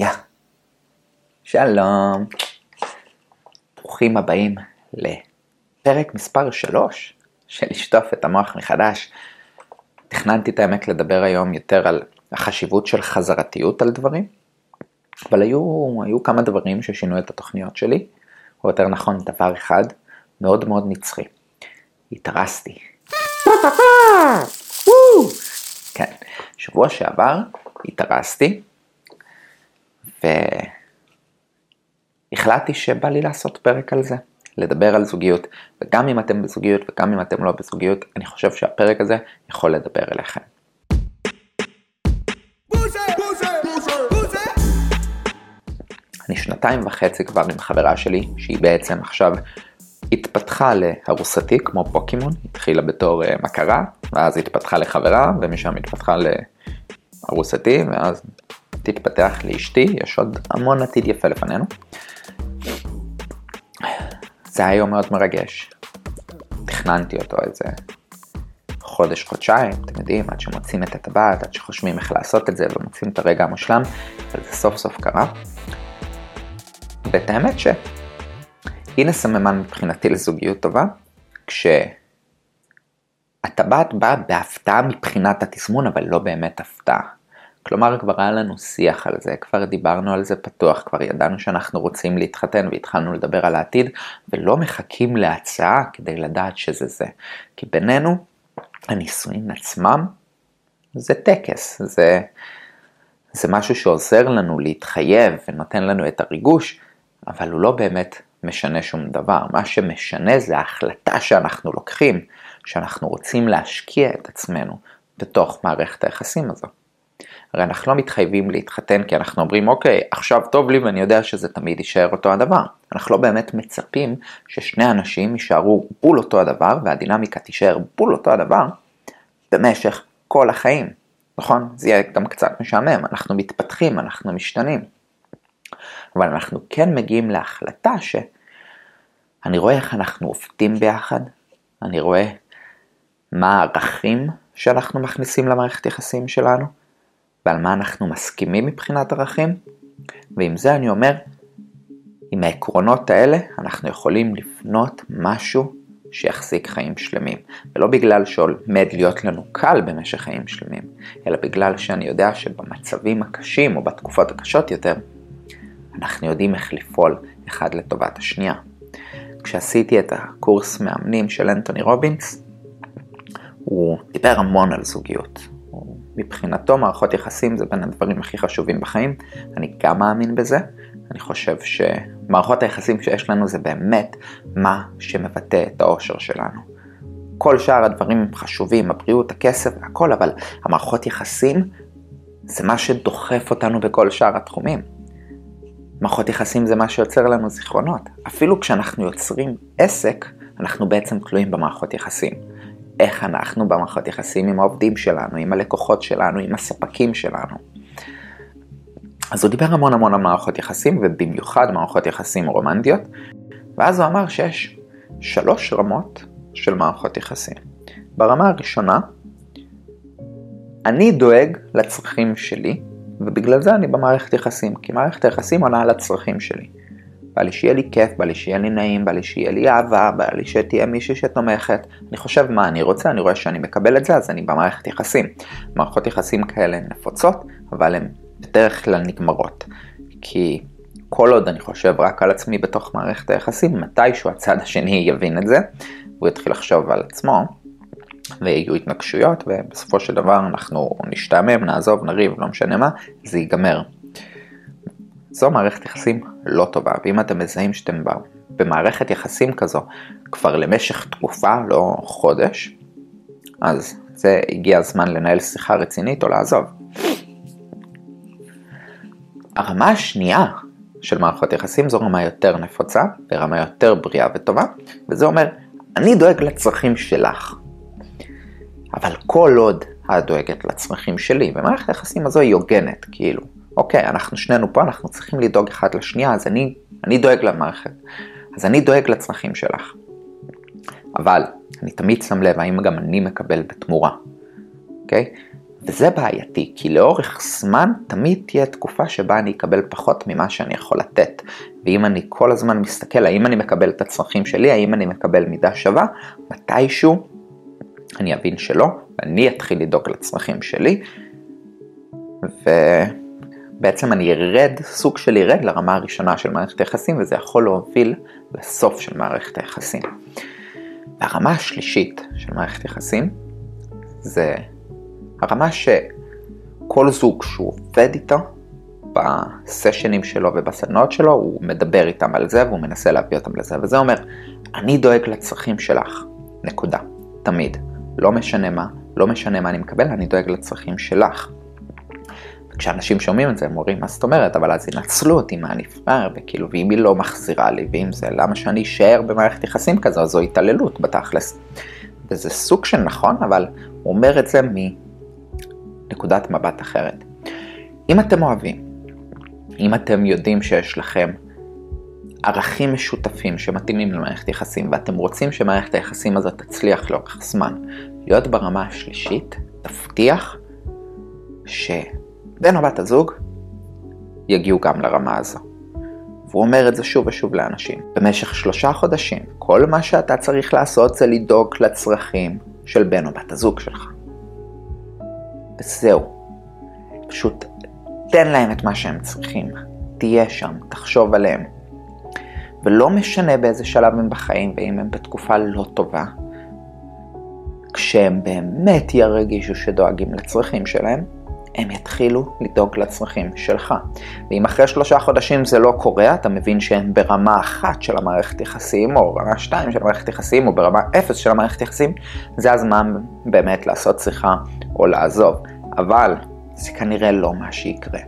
יא. שלום. ברוכים הבאים לפרק מספר 3 של לשטוף את המוח מחדש. תכננתי את האמת לדבר היום יותר על החשיבות של חזרתיות על דברים, אבל היו, היו כמה דברים ששינו את התוכניות שלי, או יותר נכון דבר אחד מאוד מאוד נצחי. התארסתי. כן, שבוע שעבר התארסתי, והחלטתי שבא לי לעשות פרק על זה, לדבר על זוגיות, וגם אם אתם בזוגיות וגם אם אתם לא בזוגיות, אני חושב שהפרק הזה יכול לדבר אליכם. אני שנתיים וחצי כבר עם חברה שלי, שהיא בעצם עכשיו התפתחה לארוסתי כמו פוקימון, התחילה בתור uh, מכרה, ואז התפתחה לחברה, ומשם התפתחה לארוסתי, ואז תתפתח לאשתי, יש עוד המון עתיד יפה לפנינו. זה היה יום מאוד מרגש. תכננתי אותו איזה חודש, חודשיים, אתם יודעים, עד שמוצאים את הטבעת, עד שחושבים איך לעשות את זה ומוצאים את הרגע המושלם, אבל זה סוף סוף קרה. ואת האמת ש... הנה סממן מבחינתי לזוגיות טובה, כשהטבעת באה בהפתעה מבחינת התזמון, אבל לא באמת הפתעה. כלומר, כבר היה לנו שיח על זה, כבר דיברנו על זה פתוח, כבר ידענו שאנחנו רוצים להתחתן והתחלנו לדבר על העתיד, ולא מחכים להצעה כדי לדעת שזה זה. כי בינינו, הנישואים עצמם זה טקס, זה, זה משהו שעוזר לנו להתחייב ונותן לנו את הריגוש, אבל הוא לא באמת משנה שום דבר. מה שמשנה זה ההחלטה שאנחנו לוקחים, שאנחנו רוצים להשקיע את עצמנו בתוך מערכת היחסים הזו. הרי אנחנו לא מתחייבים להתחתן כי אנחנו אומרים אוקיי, עכשיו טוב לי ואני יודע שזה תמיד יישאר אותו הדבר. אנחנו לא באמת מצפים ששני אנשים יישארו בול אותו הדבר והדינמיקה תישאר בול אותו הדבר במשך כל החיים. נכון? זה יהיה גם קצת משעמם, אנחנו מתפתחים, אנחנו משתנים. אבל אנחנו כן מגיעים להחלטה שאני רואה איך אנחנו עובדים ביחד, אני רואה מה הערכים שאנחנו מכניסים למערכת יחסים שלנו, ועל מה אנחנו מסכימים מבחינת ערכים, ועם זה אני אומר, עם העקרונות האלה אנחנו יכולים לבנות משהו שיחזיק חיים שלמים. ולא בגלל שעומד להיות לנו קל במשך חיים שלמים, אלא בגלל שאני יודע שבמצבים הקשים או בתקופות הקשות יותר, אנחנו יודעים איך לפעול אחד לטובת השנייה. כשעשיתי את הקורס מאמנים של אנטוני רובינס, הוא דיבר המון על זוגיות. מבחינתו מערכות יחסים זה בין הדברים הכי חשובים בחיים, אני גם מאמין בזה. אני חושב שמערכות היחסים שיש לנו זה באמת מה שמבטא את האושר שלנו. כל שאר הדברים חשובים, הבריאות, הכסף, הכל, אבל המערכות יחסים זה מה שדוחף אותנו בכל שאר התחומים. מערכות יחסים זה מה שיוצר לנו זיכרונות. אפילו כשאנחנו יוצרים עסק, אנחנו בעצם תלויים במערכות יחסים. איך אנחנו במערכות יחסים עם העובדים שלנו, עם הלקוחות שלנו, עם הספקים שלנו. אז הוא דיבר המון המון על מערכות יחסים, ובמיוחד מערכות יחסים רומנטיות, ואז הוא אמר שיש שלוש רמות של מערכות יחסים. ברמה הראשונה, אני דואג לצרכים שלי, ובגלל זה אני במערכת יחסים, כי מערכת היחסים עונה על הצרכים שלי. בא לי שיהיה לי כיף, בא לי שיהיה לי נעים, בא לי שיהיה לי אהבה, בא לי שתהיה מישהי שתומכת. אני חושב מה אני רוצה, אני רואה שאני מקבל את זה, אז אני במערכת יחסים. מערכות יחסים כאלה נפוצות, אבל הן בדרך כלל נגמרות. כי כל עוד אני חושב רק על עצמי בתוך מערכת היחסים, מתישהו הצד השני יבין את זה, הוא יתחיל לחשוב על עצמו, ויהיו התנגשויות, ובסופו של דבר אנחנו נשתעמם, נעזוב, נריב, לא משנה מה, זה ייגמר. זו מערכת יחסים לא טובה, ואם אתם מזהים שאתם במערכת יחסים כזו כבר למשך תקופה, לא חודש, אז זה הגיע הזמן לנהל שיחה רצינית או לעזוב. הרמה השנייה של מערכות יחסים זו רמה יותר נפוצה, ורמה יותר בריאה וטובה, וזה אומר, אני דואג לצרכים שלך. אבל כל עוד את דואגת לצרכים שלי, ומערכת היחסים הזו היא הוגנת, כאילו, אוקיי, אנחנו שנינו פה, אנחנו צריכים לדאוג אחד לשנייה, אז אני, אני דואג למערכת. אז אני דואג לצרכים שלך. אבל אני תמיד שם לב האם גם אני מקבל בתמורה, אוקיי? וזה בעייתי, כי לאורך זמן תמיד תהיה תקופה שבה אני אקבל פחות ממה שאני יכול לתת. ואם אני כל הזמן מסתכל האם אני מקבל את הצרכים שלי, האם אני מקבל מידה שווה, מתישהו אני אבין שלא, ואני אתחיל לדאוג לצרכים שלי, ובעצם אני ארד, סוג של ירד לרמה הראשונה של מערכת היחסים, וזה יכול להוביל לסוף של מערכת היחסים. והרמה השלישית של מערכת יחסים זה הרמה שכל זוג שהוא עובד איתו, בסשנים שלו ובסדנאות שלו, הוא מדבר איתם על זה והוא מנסה להביא אותם לזה. וזה אומר, אני דואג לצרכים שלך, נקודה, תמיד. לא משנה מה, לא משנה מה אני מקבל, אני דואג לצרכים שלך. וכשאנשים שומעים את זה, הם אומרים, מה זאת אומרת? אבל אז ינצלו אותי מה נפגר, וכאילו, ואם היא לא מחזירה לי, ואם זה, למה שאני אשאר במערכת יחסים כזו? זו התעללות בתכלס. וזה סוג של נכון, אבל הוא אומר את זה מנקודת מבט אחרת. אם אתם אוהבים, אם אתם יודעים שיש לכם ערכים משותפים שמתאימים למערכת יחסים, ואתם רוצים שמערכת היחסים הזאת תצליח לאורך זמן, להיות ברמה השלישית, תבטיח שבן או בת הזוג יגיעו גם לרמה הזו. והוא אומר את זה שוב ושוב לאנשים. במשך שלושה חודשים, כל מה שאתה צריך לעשות זה לדאוג לצרכים של בן או בת הזוג שלך. וזהו. פשוט תן להם את מה שהם צריכים. תהיה שם, תחשוב עליהם. ולא משנה באיזה שלב הם בחיים, ואם הם בתקופה לא טובה, כשהם באמת ירגישו שדואגים לצרכים שלהם, הם יתחילו לדאוג לצרכים שלך. ואם אחרי שלושה חודשים זה לא קורה, אתה מבין שהם ברמה אחת של המערכת יחסים, או ברמה שתיים של המערכת יחסים, או ברמה אפס של המערכת יחסים, זה הזמן באמת לעשות שיחה או לעזוב. אבל זה כנראה לא מה שיקרה.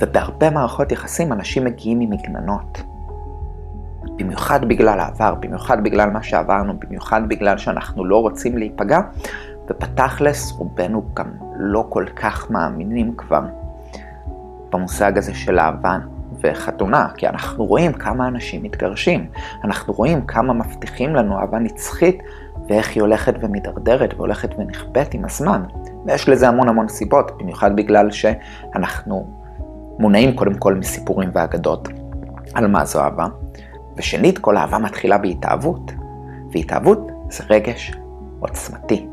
ובהרבה מערכות יחסים אנשים מגיעים עם מגננות. במיוחד בגלל העבר, במיוחד בגלל מה שעברנו, במיוחד בגלל שאנחנו לא רוצים להיפגע, ובתכלס רובנו גם לא כל כך מאמינים כבר במושג הזה של אהבה וחתונה, כי אנחנו רואים כמה אנשים מתגרשים, אנחנו רואים כמה מבטיחים לנו אהבה נצחית, ואיך היא הולכת ומידרדרת והולכת ונכבדת עם הזמן. ויש לזה המון המון סיבות, במיוחד בגלל שאנחנו מונעים קודם כל מסיפורים ואגדות על מה זו אהבה. ושנית, כל אהבה מתחילה בהתאהבות, והתאהבות זה רגש עוצמתי.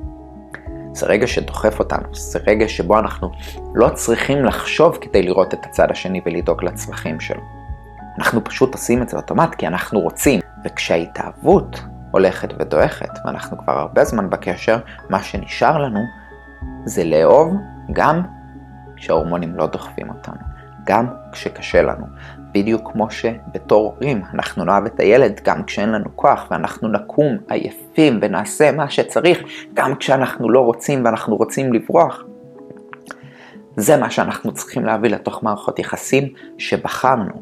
זה רגע שדוחף אותנו, זה רגע שבו אנחנו לא צריכים לחשוב כדי לראות את הצד השני ולדאוג לצרכים שלו. אנחנו פשוט עושים את זה אוטומט כי אנחנו רוצים, וכשההתאהבות הולכת ודועכת, ואנחנו כבר הרבה זמן בקשר, מה שנשאר לנו זה לאהוב גם כשההורמונים לא דוחפים אותנו, גם כשקשה לנו. בדיוק כמו שבתור הורים אנחנו נאהב את הילד גם כשאין לנו כוח ואנחנו נקום עייפים ונעשה מה שצריך גם כשאנחנו לא רוצים ואנחנו רוצים לברוח. זה מה שאנחנו צריכים להביא לתוך מערכות יחסים שבחרנו,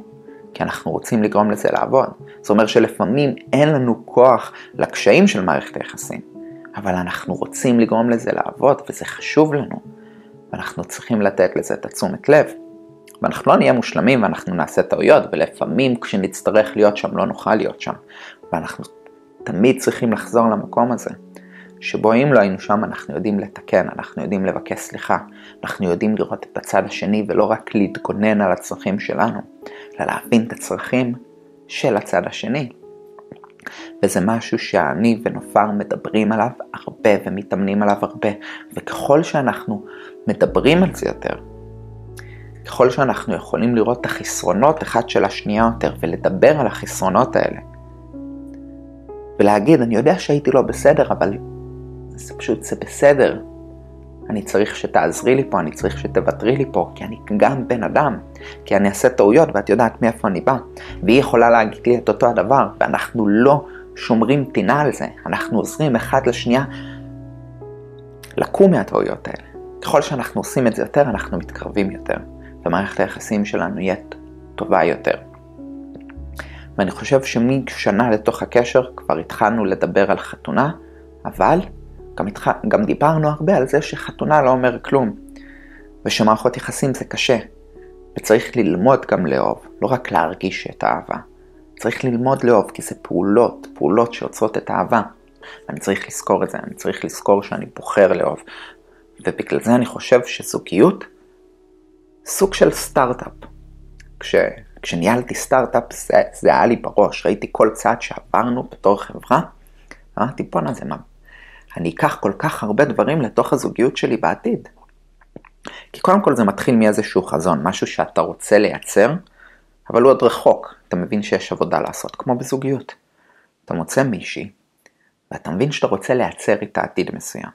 כי אנחנו רוצים לגרום לזה לעבוד. זאת אומרת שלפעמים אין לנו כוח לקשיים של מערכת היחסים, אבל אנחנו רוצים לגרום לזה לעבוד וזה חשוב לנו, ואנחנו צריכים לתת לזה את התשומת לב. ואנחנו לא נהיה מושלמים ואנחנו נעשה טעויות, ולפעמים כשנצטרך להיות שם לא נוכל להיות שם. ואנחנו תמיד צריכים לחזור למקום הזה, שבו אם לא היינו שם אנחנו יודעים לתקן, אנחנו יודעים לבקש סליחה, אנחנו יודעים לראות את הצד השני ולא רק להתגונן על הצרכים שלנו, אלא להבין את הצרכים של הצד השני. וזה משהו שאני ונופר מדברים עליו הרבה ומתאמנים עליו הרבה, וככל שאנחנו מדברים על זה יותר, ככל שאנחנו יכולים לראות את החסרונות אחד של השנייה יותר ולדבר על החסרונות האלה. ולהגיד, אני יודע שהייתי לא בסדר, אבל זה פשוט, זה בסדר. אני צריך שתעזרי לי פה, אני צריך שתוותרי לי פה, כי אני גם בן אדם, כי אני אעשה טעויות ואת יודעת מאיפה אני בא. והיא יכולה להגיד לי את אותו הדבר, ואנחנו לא שומרים טינה על זה, אנחנו עוזרים אחד לשנייה לקום מהטעויות האלה. ככל שאנחנו עושים את זה יותר, אנחנו מתקרבים יותר. ומערכת היחסים שלנו יהיה טובה יותר. ואני חושב שמשנה לתוך הקשר כבר התחלנו לדבר על חתונה, אבל גם, התח... גם דיברנו הרבה על זה שחתונה לא אומר כלום, ושמערכות יחסים זה קשה, וצריך ללמוד גם לאהוב, לא רק להרגיש את האהבה. צריך ללמוד לאהוב, כי זה פעולות, פעולות שיוצרות את האהבה. אני צריך לזכור את זה, אני צריך לזכור שאני בוחר לאהוב. ובגלל זה אני חושב שזוגיות, סוג של סטארט-אפ. כש, כשניהלתי סטארט-אפ זה, זה היה לי בראש, ראיתי כל צעד שעברנו בתור חברה, אמרתי בואנה זה אני אקח כל כך הרבה דברים לתוך הזוגיות שלי בעתיד. כי קודם כל זה מתחיל מאיזשהו חזון, משהו שאתה רוצה לייצר, אבל הוא עוד רחוק, אתה מבין שיש עבודה לעשות, כמו בזוגיות. אתה מוצא מישהי, ואתה מבין שאתה רוצה לייצר איתה עתיד מסוים.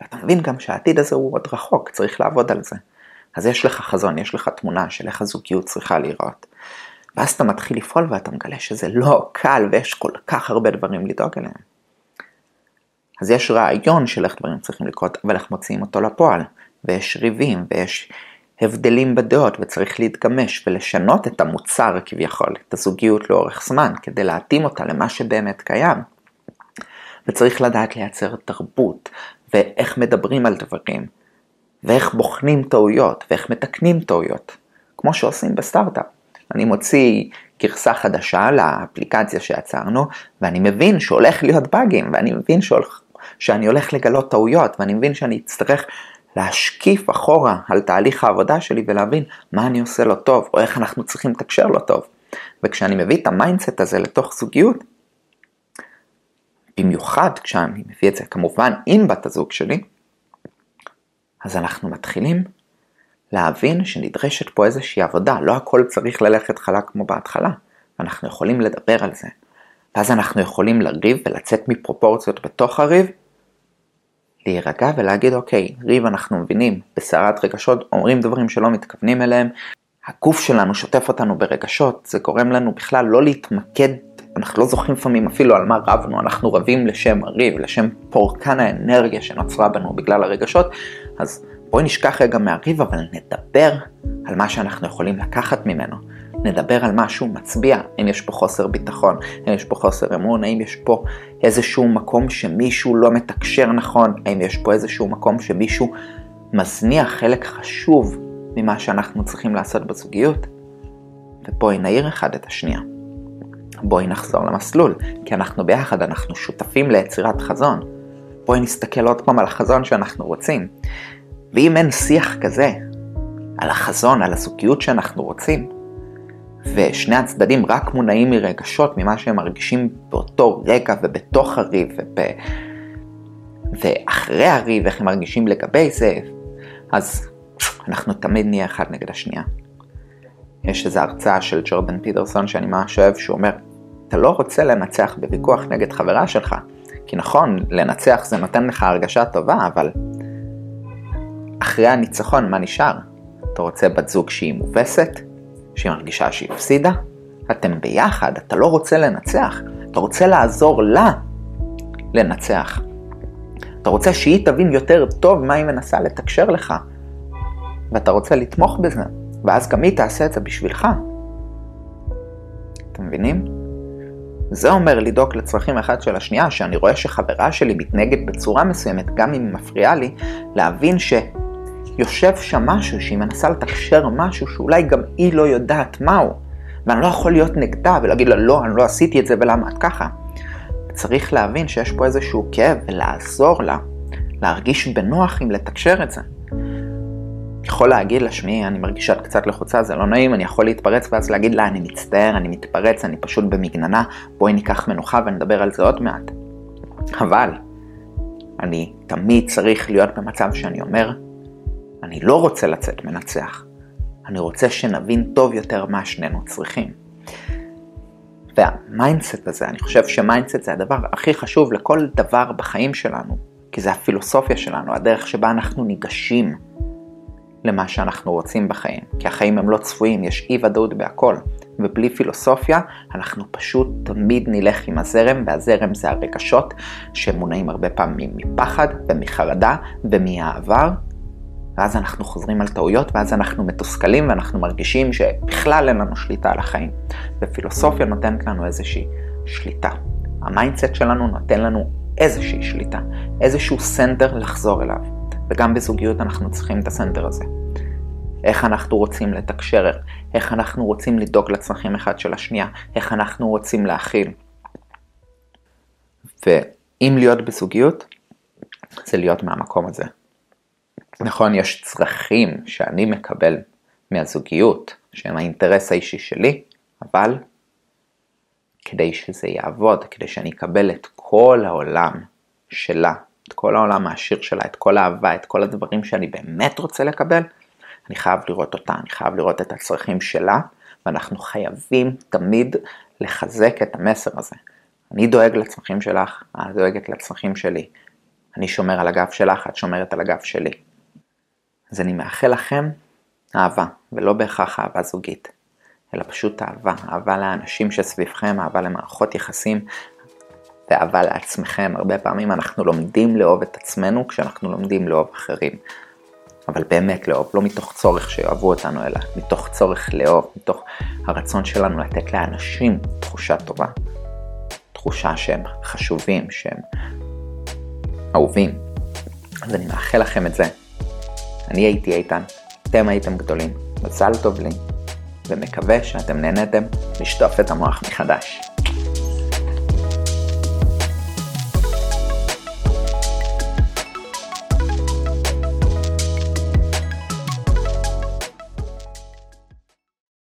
ואתה מבין גם שהעתיד הזה הוא עוד רחוק, צריך לעבוד על זה. אז יש לך חזון, יש לך תמונה של איך הזוגיות צריכה להיראות. ואז אתה מתחיל לפעול ואתה מגלה שזה לא קל ויש כל כך הרבה דברים לדאוג אליהם. אז יש רעיון של איך דברים צריכים לקרות, אבל איך מוציאים אותו לפועל. ויש ריבים, ויש הבדלים בדעות, וצריך להתגמש ולשנות את המוצר כביכול, את הזוגיות לאורך זמן, כדי להתאים אותה למה שבאמת קיים. וצריך לדעת לייצר תרבות, ואיך מדברים על דברים, ואיך בוחנים טעויות, ואיך מתקנים טעויות, כמו שעושים בסטארט-אפ. אני מוציא גרסה חדשה לאפליקציה שיצרנו, ואני מבין שהולך להיות באגים, ואני מבין שהולך, שאני הולך לגלות טעויות, ואני מבין שאני אצטרך להשקיף אחורה על תהליך העבודה שלי ולהבין מה אני עושה לא טוב, או איך אנחנו צריכים לתקשר לא טוב. וכשאני מביא את ה mindset הזה לתוך זוגיות, במיוחד כשאני מביא את זה כמובן עם בת הזוג שלי, אז אנחנו מתחילים להבין שנדרשת פה איזושהי עבודה, לא הכל צריך ללכת חלק כמו בהתחלה, אנחנו יכולים לדבר על זה. ואז אנחנו יכולים לריב ולצאת מפרופורציות בתוך הריב, להירגע ולהגיד אוקיי, ריב אנחנו מבינים, בסערת רגשות אומרים דברים שלא מתכוונים אליהם, הגוף שלנו שוטף אותנו ברגשות, זה גורם לנו בכלל לא להתמקד, אנחנו לא זוכרים לפעמים אפילו על מה רבנו, אנחנו רבים לשם הריב, לשם פורקן האנרגיה שנוצרה בנו בגלל הרגשות, אז בואי נשכח רגע מהריב, אבל נדבר על מה שאנחנו יכולים לקחת ממנו. נדבר על משהו מצביע, האם יש פה חוסר ביטחון, האם יש פה חוסר אמון, האם יש פה איזשהו מקום שמישהו לא מתקשר נכון, האם יש פה איזשהו מקום שמישהו מזניח חלק חשוב ממה שאנחנו צריכים לעשות בזוגיות. ובואי נעיר אחד את השנייה. בואי נחזור למסלול, כי אנחנו ביחד, אנחנו שותפים ליצירת חזון. בואי נסתכל עוד פעם על החזון שאנחנו רוצים. ואם אין שיח כזה, על החזון, על הזוגיות שאנחנו רוצים, ושני הצדדים רק מונעים מרגשות, ממה שהם מרגישים באותו רגע ובתוך הריב, וב... ואחרי הריב, איך הם מרגישים לגבי זה, אז אנחנו תמיד נהיה אחד נגד השנייה. יש איזו הרצאה של ג'ורדן פיטרסון שאני ממש אוהב, שהוא אומר, אתה לא רוצה לנצח בוויכוח נגד חברה שלך, כי נכון, לנצח זה נותן לך הרגשה טובה, אבל אחרי הניצחון, מה נשאר? אתה רוצה בת זוג שהיא מובסת? שהיא מרגישה שהיא הפסידה? אתם ביחד, אתה לא רוצה לנצח, אתה רוצה לעזור לה לנצח. אתה רוצה שהיא תבין יותר טוב מה היא מנסה לתקשר לך, ואתה רוצה לתמוך בזה, ואז גם היא תעשה את זה בשבילך. אתם מבינים? זה אומר לדאוג לצרכים אחד של השנייה, שאני רואה שחברה שלי מתנהגת בצורה מסוימת, גם אם היא מפריעה לי, להבין ש... יושב שם משהו שהיא מנסה לתקשר משהו שאולי גם היא לא יודעת מהו. ואני לא יכול להיות נגדה ולהגיד לה לא, אני לא עשיתי את זה ולמה את ככה. צריך להבין שיש פה איזשהו כאב ולעזור לה להרגיש בנוח עם לתקשר את זה. יכול להגיד לה, שמי, אני מרגישה קצת לחוצה, זה לא נעים, אני יכול להתפרץ ואז להגיד לה, אני מצטער, אני מתפרץ, אני פשוט במגננה, בואי ניקח מנוחה ונדבר על זה עוד מעט. אבל, אני תמיד צריך להיות במצב שאני אומר, אני לא רוצה לצאת מנצח. אני רוצה שנבין טוב יותר מה שנינו צריכים. וה mindset הזה, אני חושב ש mindset זה הדבר הכי חשוב לכל דבר בחיים שלנו, כי זה הפילוסופיה שלנו, הדרך שבה אנחנו ניגשים למה שאנחנו רוצים בחיים. כי החיים הם לא צפויים, יש אי ודאות בהכל. ובלי פילוסופיה, אנחנו פשוט תמיד נלך עם הזרם, והזרם זה הרגשות שמונעים הרבה פעמים מפחד ומחרדה ומהעבר, ואז אנחנו חוזרים על טעויות, ואז אנחנו מתוסכלים ואנחנו מרגישים שבכלל אין לנו שליטה על החיים. ופילוסופיה נותנת לנו איזושהי שליטה. ה mindset שלנו נותן לנו איזושהי שליטה, איזשהו center לחזור אליו. וגם בזוגיות אנחנו צריכים את ה center הזה. איך אנחנו רוצים לתקשר, איך אנחנו רוצים לדאוג לצרכים אחד של השנייה, איך אנחנו רוצים להכיל. ואם להיות בזוגיות, זה להיות מהמקום הזה. נכון, יש צרכים שאני מקבל מהזוגיות, שהם האינטרס האישי שלי, אבל כדי שזה יעבוד, כדי שאני אקבל את כל העולם שלה, את כל העולם העשיר שלה, את כל האהבה, את כל הדברים שאני באמת רוצה לקבל, אני חייב לראות אותה, אני חייב לראות את הצרכים שלה, ואנחנו חייבים תמיד לחזק את המסר הזה. אני דואג לצרכים שלך, את דואגת לצרכים שלי. אני שומר על הגב שלך, את שומרת על הגב שלי. אז אני מאחל לכם אהבה, ולא בהכרח אהבה זוגית, אלא פשוט אהבה, אהבה לאנשים שסביבכם, אהבה למערכות יחסים, ואהבה לעצמכם. הרבה פעמים אנחנו לומדים לאהוב את עצמנו כשאנחנו לומדים לאהוב אחרים. אבל באמת לאהוב, לא מתוך צורך שיאהבו אותנו, אלא מתוך צורך לאהוב, מתוך הרצון שלנו לתת לאנשים תחושה טובה. תחושה שהם חשובים, שהם אהובים. אז אני מאחל לכם את זה. אני הייתי איתן, אתם הייתם גדולים, מזל טוב לי, ומקווה שאתם נהנתם לשטוף את המוח מחדש.